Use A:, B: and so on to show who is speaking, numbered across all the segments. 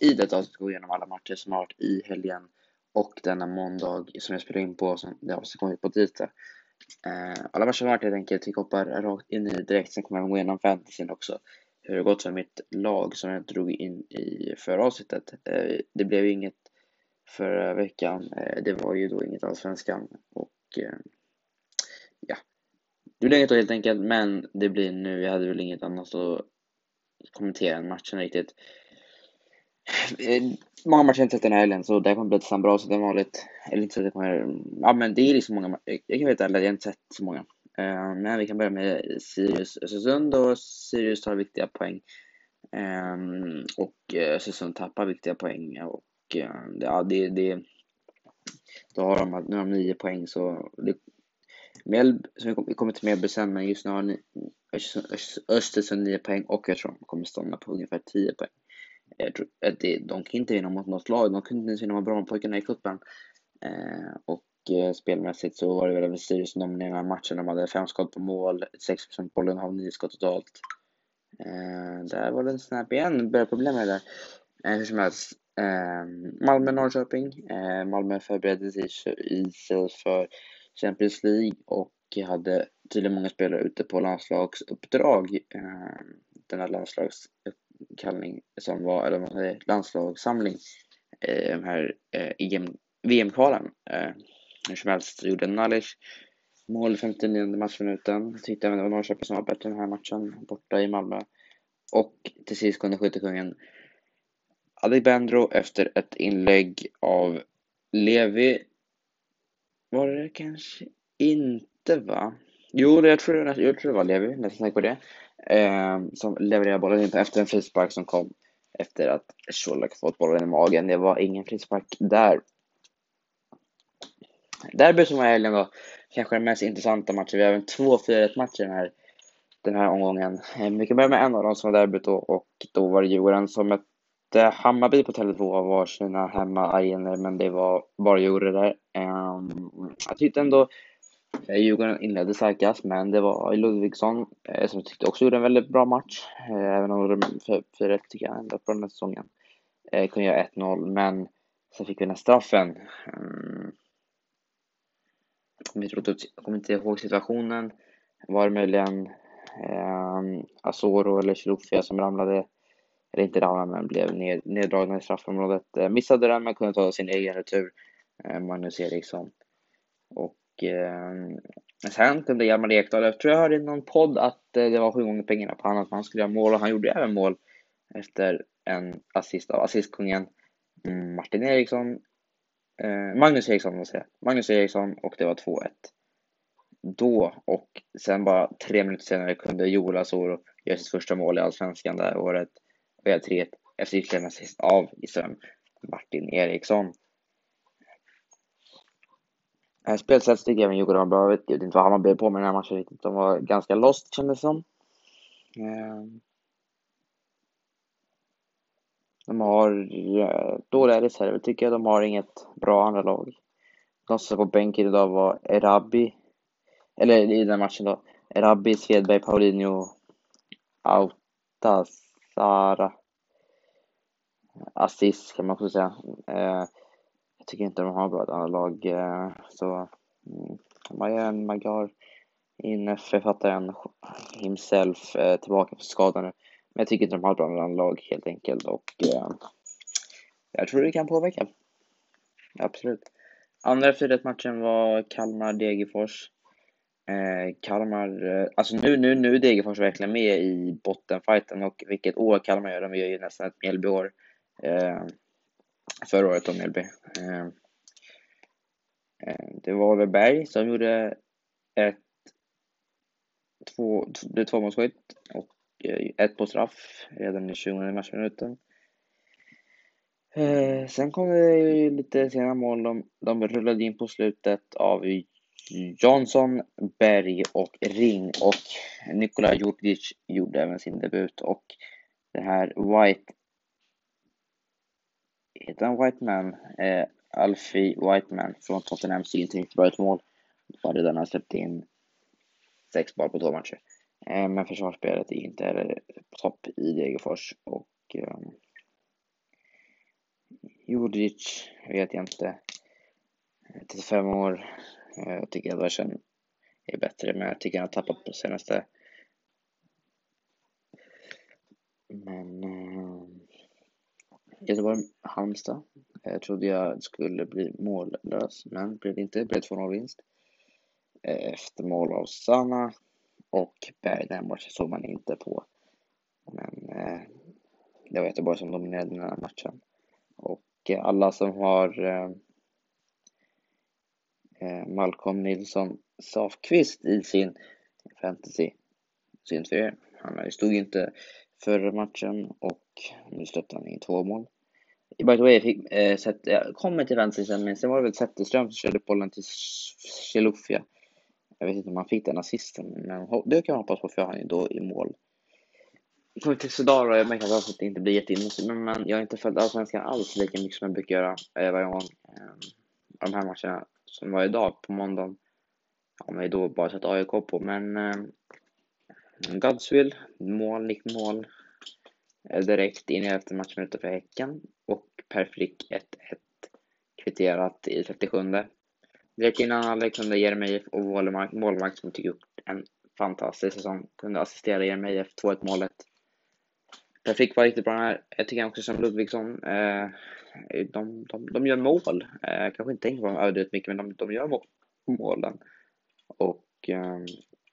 A: i detta avsnitt gå igenom alla matcher som har varit i helgen och denna måndag som jag spelar in på som det avsnittet kommer ut på tisdag. Eh, alla matcher som har varit helt enkelt, vi hoppar rakt in i det direkt, sen kommer jag gå igenom fantasyn också. Hur det gått för mitt lag som jag drog in i förra avsnittet. Eh, det blev ju inget förra veckan, eh, det var ju då inget allsvenskan och eh, ja, det blev inget då helt enkelt, men det blir nu, jag hade väl inget annat att kommentera än matchen riktigt. Eh, många matcher inte sett den här helgen, så det kommer bli lite bra som vanligt. Eller inte så att det kommer, ja men det är liksom många, jag kan veta ärligt, jag har inte sett så många. Uh, men vi kan börja med Sirius Östersund och Sirius tar viktiga poäng. Um, och eh, Östersund tappar viktiga poäng och uh, ja, det, det, då har de, nu har de nio poäng så det, Mjällby, som vi kommer till Mjällby sen, men just nu har ni, Östersund nio poäng och jag tror de kommer stanna på ungefär tio poäng. Jag tror att det, de kan inte vinna mot något lag, de kunde inte ens vinna mot Brommapojkarna i cupen. Eh, och eh, spelmässigt så var det väl Sirius som dominerade matchen. De hade fem skott på mål, 6 procent bollen, har nio skott totalt. Eh, där var det en snap igen, började problem med det där. Eh, hur som helst. Ehm, Malmö-Norrköping. Eh, Malmö förberedde sig för Champions League och hade tydligen många spelare ute på landslagsuppdrag. Ehm, den här kallning som var, eller vad säger, landslagssamling, eh, de här eh, EM, VM-kvalen. Eh, hur som helst gjorde Nalic mål i 59 matchminuten. Tyckte även det var Norrköping som var bättre den här matchen borta i Malmö. Och till sist kunde skyttekungen Adegbenro efter ett inlägg av Levi. Var det kanske inte va? Jo, jag tror, jag tror det var Levi, nästan säker på det. Eh, som levererade bollen in efter en frispark som kom efter att Colak fått bollen i magen. Det var ingen frispark där. Derbyt som var i helgen var kanske den mest intressanta matchen. Vi har även två 4-1 matcher den här, den här omgången. Vi kan börja med en av dem som var derbyt då och då var det Djurgården som mötte Hammarby på Tele2 av varsina hemmaarenor men det var bara Djurgården där. Ehm, jag tyckte ändå Eh, Djurgården inledde starkast men det var Ludvigsson eh, som jag tyckte också gjorde en väldigt bra match. Eh, även om de 4-1 tycker jag ändå på den här säsongen. Kunde göra 1-0 men sen fick vi den här straffen. Mm. Typ- jag kommer inte ihåg situationen. Var det möjligen Asoro eller Chilufya som ramlade, eller inte ramlade men blev neddragna i straffområdet. Missade den men kunde ta sin egen retur, Magnus Eriksson. Och eh, sen kunde Hjalmar Ekdal, jag tror jag hörde i någon podd att eh, det var sju gånger pengarna på honom att han skulle göra mål och han gjorde även mål efter en assist av assistkungen Martin Eriksson eh, Magnus Eriksson, måste säga. Magnus Eriksson och det var 2-1. Då och sen bara tre minuter senare kunde Joel Asoro göra sitt första mål i Allsvenskan det här året. Och göra 3-1 efter ytterligare en assist av Israel Martin Eriksson. Spelsätt tycker jag Djurgården var bra. Jag vet inte vad Hammarby på med den här matchen riktigt. De var ganska lost kändes det som. Eh, de har dåliga reserver tycker jag. De har inget bra andra lag. De som på bänken idag var Erabi. Eller i den matchen då. Erabi, Svedberg, Paulinho, Autasara. Assis kan man också säga. Eh, jag tycker inte de har bra ett lag. Eh, så mm, Mayan Magar in författaren himself eh, tillbaka på skadan nu. Men jag tycker inte de har bra lag helt enkelt och eh, jag tror det kan påverka. Absolut. Andra 4 matchen var Kalmar-Degerfors. Eh, Kalmar, eh, alltså nu, nu, nu är Degerfors verkligen med i bottenfighten och vilket år Kalmar gör. De gör ju nästan ett Mjällbyår. Eh, förra året om Mjällby. Ehm, ehm, det var väl Berg som gjorde ett två, det tvåmålsskytt och eh, ett på straff redan i 20 matchminuten. Ehm, sen kom det lite senare mål. De, de rullade in på slutet av Jansson, Berg och Ring och Nikola Jurgic gjorde även sin debut och det här White heter han Whiteman? Eh, Alfie Whiteman från Tottenham ser inte riktigt bra ut mål. Var redan han släppt in sex bar på två matcher. Eh, men försvarsspelet är inte heller på topp i Degerfors och eh, Juric vet jag inte. Eh, 35 år. Eh, jag tycker Edvardsen är bättre, men jag tycker han har tappat på senaste. Men eh, Göteborg, Halmstad. Eh, jag trodde jag skulle bli mållös, men blev inte. Det blev 2-0 vinst. Eh, efter mål av Sanna och Berg. Den matchen såg man inte på. Men eh, det var Göteborg som dominerade den här matchen. Och eh, alla som har eh, eh Malcolm Nilsson Safqvist i sin fantasy, synd för er. Han stod inte förra matchen och nu släppte han in två mål. By the way, jag fick, eh, set, jag kommer till vänster sen, men sen var det väl Zetterström som körde bollen till Chilufya. Jag vet inte om han fick den assisten, men det kan man hoppas på för han är då i mål. Kommer till Sudar och jag märker att det inte blir jätteinne, men, men jag har inte följt Allsvenskan alls lika mycket som jag brukar göra eh, varje gång. Eh, de här matcherna som var idag på måndagen har man ju då bara sett AIK på, men eh, Godswill, mål, nickmål. Eh, direkt in i elfte matchminuten för Häcken och Per Frick 1-1 kvitterat i 37. Direkt innan halvlek kunde Jeremejeff och Wålemark, målvakt som tycker gjort en fantastisk säsong, kunde assistera Jeremejeff 2-1 målet. Per Frick var riktigt bra här. Jag tycker också som Ludvigsson, eh, de, de, de gör mål. Eh, kanske inte tänker på dem överdrivet mycket, men de, de gör mål, målen. Och eh,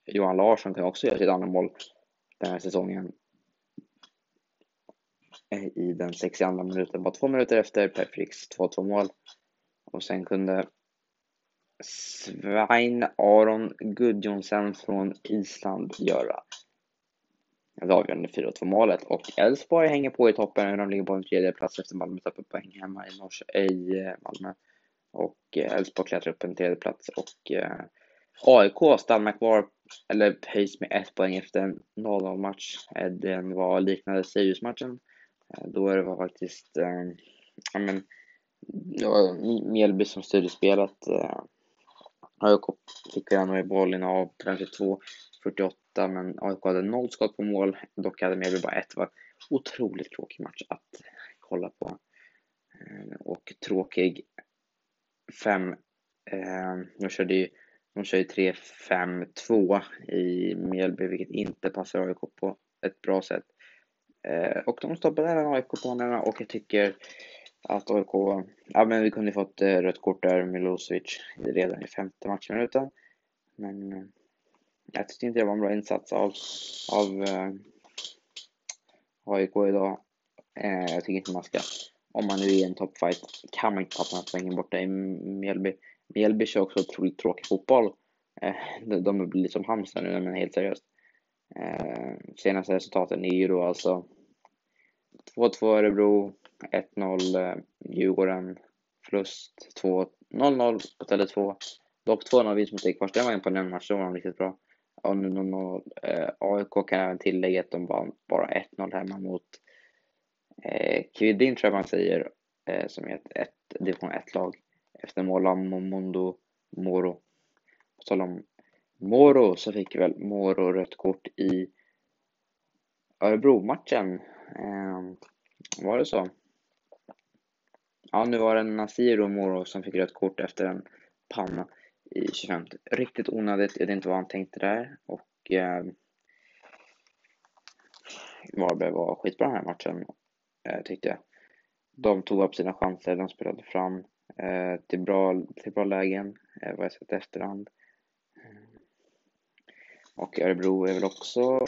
A: Johan Larsson kan också göra sitt andra mål den här säsongen Eh, i den 62 minuten. Bara två minuter efter Per Fricks 2-2 mål. Och sen kunde Svein Aron Gudjonsen från Island göra det avgörande 4-2 målet. Och Elfsborg hänger på i toppen. De ligger på en tredje plats efter Malmö tappade poäng hemma i, Nors i eh, Malmö. Och eh, Elfsborg klättrar upp en tredje plats och eh, AIK stannar kvar, eller höjs med ett poäng efter en 0-0 match. Den var liknande Sirius-matchen. Eh, då då det var faktiskt, eh, ja men, det var Mjällby som styrde spelet. Eh, AIK fick redan i bollen av 32-48, men AIK hade noll skott på mål. Dock hade Mjällby bara ett. Det var otroligt tråkig match att kolla på. Eh, och tråkig 5. Eh, de körde ju de kör ju 3-5-2 i Mjällby, vilket inte passar AIK på ett bra sätt. Eh, och de stoppade även AIK på och jag tycker att AIK, ja men vi kunde fått eh, rött kort där, Milosevic, redan i femte matchminuten. Men eh, jag tyckte inte det var en bra insats av, av eh, AIK idag. Eh, jag tycker inte man ska, om man nu är i en toppfight, kan man inte tappa den här poängen borta i Mjällby. Mjällby kör också otroligt tråkig fotboll. Eh, de, de blir som Halmstad nu, men helt seriöst. Eh, senaste resultaten är ju då alltså 2-2 Örebro, 1-0 eh, Djurgården, förlust 0-0 på Tele2. Dock 2-0 vinst mot Ekfors, den var en på den matchen, var de riktigt bra. Och nu 0 eh, AIK kan även tillägga att de vann bara 1-0 hemma mot eh, Kvidin tror jag man säger, eh, som är ett, ett division 1-lag efter mål av Mondo Moro. På tal om Moro så fick väl Moro rött kort i Örebro-matchen. Eh, var det så? Ja, nu var det Nasiro Moro som fick rött kort efter en panna i 25. Riktigt onödigt, jag vet inte vad han tänkte där. Och eh, Varberg var skitbra den här matchen, eh, tyckte jag. De tog upp sina chanser, de spelade fram eh, till, bra, till bra lägen, eh, vad jag sett efterhand. Och Örebro är väl också,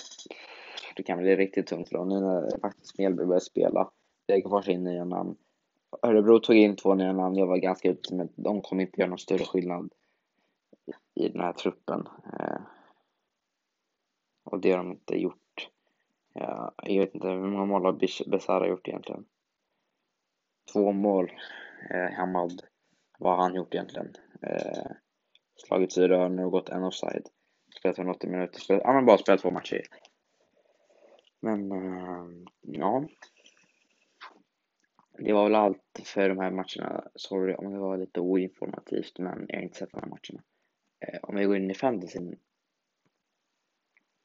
A: det kan bli riktigt tungt för dem nu när faktiskt Mjällby börjar spela. Degerfors in nya namn. Örebro tog in två nya namn, jag var ganska ute men de kommer inte göra någon större skillnad i den här truppen. Eh, och det har de inte gjort. Ja, jag vet inte hur många mål har Besara gjort egentligen? Två mål. Eh, Hamad, vad har han gjort egentligen? Eh, slagit i rör och gått en offside. Spelat 180 minuter, spelat, ja men bara spelat två matcher. Men, eh, ja. Det var väl allt för de här matcherna. Sorry om det var lite oinformativt, men jag har inte sett de här matcherna. Eh, om vi går in i fantasyn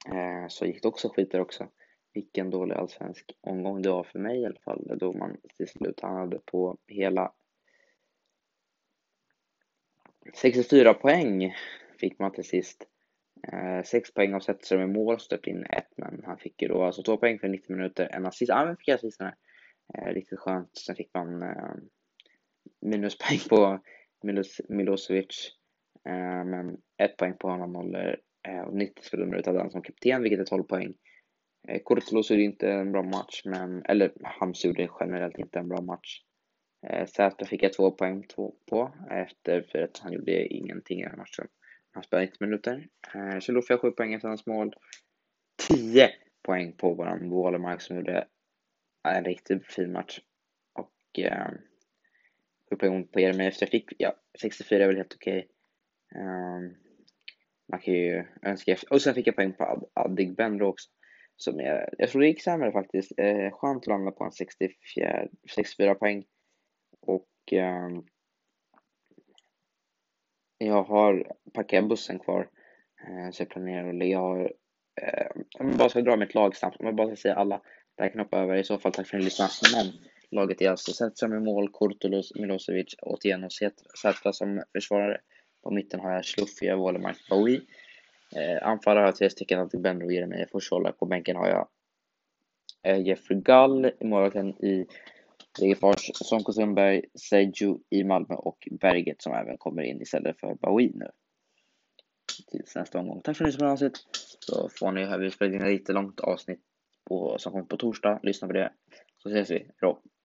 A: eh, så gick det också skit där också. vilken dålig allsvensk omgång det var för mig i alla fall. Då man till slut hamnade på hela 64 poäng fick man till sist. Eh, 6 poäng av Zetterström i mål, stöpte in ett, men han fick ju då alltså 2 poäng för 90 minuter, en assist. Ja, men fick assisten här. Eh, riktigt skönt. Sen fick man eh, minuspoäng på Milos Milosevic, eh, men ett poäng på honom håller eh, och 90 sekunder hade han som kapten, vilket är 12 poäng. Eh, Kurtulus gjorde inte en bra match, men, eller Hams gjorde generellt inte en bra match. Eh, Säter fick jag två poäng på efter för att han gjorde ingenting i den matchen. Han spelar 90 minuter. Eh, så då får jag poäng efter hans mål. 10 poäng på våran Wålemark som gjorde en riktigt fin match. Och eh, 7 poäng på Jeremejeff. Jag fick, ja, 64 är väl helt okej. Okay. Um, man kan ju önska efter. Och sen fick jag poäng på Ad Adegbenro också. Som jag, jag tror det gick sämre faktiskt. Eh, skönt att landa på en 64, 64 poäng. Och eh, jag har parkerat bussen kvar. Eh, så jag planerar att lägga har, eh, om jag bara ska dra mitt lag snabbt, om jag bara ska säga alla. Där kan hoppa över. I så fall tack för att ni lyssnade. Men laget är alltså Zetra i mål, Kurtulus, Milosevic, Otieno, Zetra som försvarare. På mitten har jag Schluffia, Wålemark, Bowie. Eh, anfallare har jag tre stycken, Antibenro och Jeremejeff Forshålla. På bänken har jag eh, Jeffrey Gull i målvakten i Degerfors, Sonko Sundberg, Seju i Malmö och Berget som även kommer in istället för Bowie nu. Tills nästa omgång. Tack för att ni som avsnitt. Så får ni, vi spelar in ett lite långt avsnitt på, som kommer på torsdag. Lyssna på det. Så ses vi. Hejdå.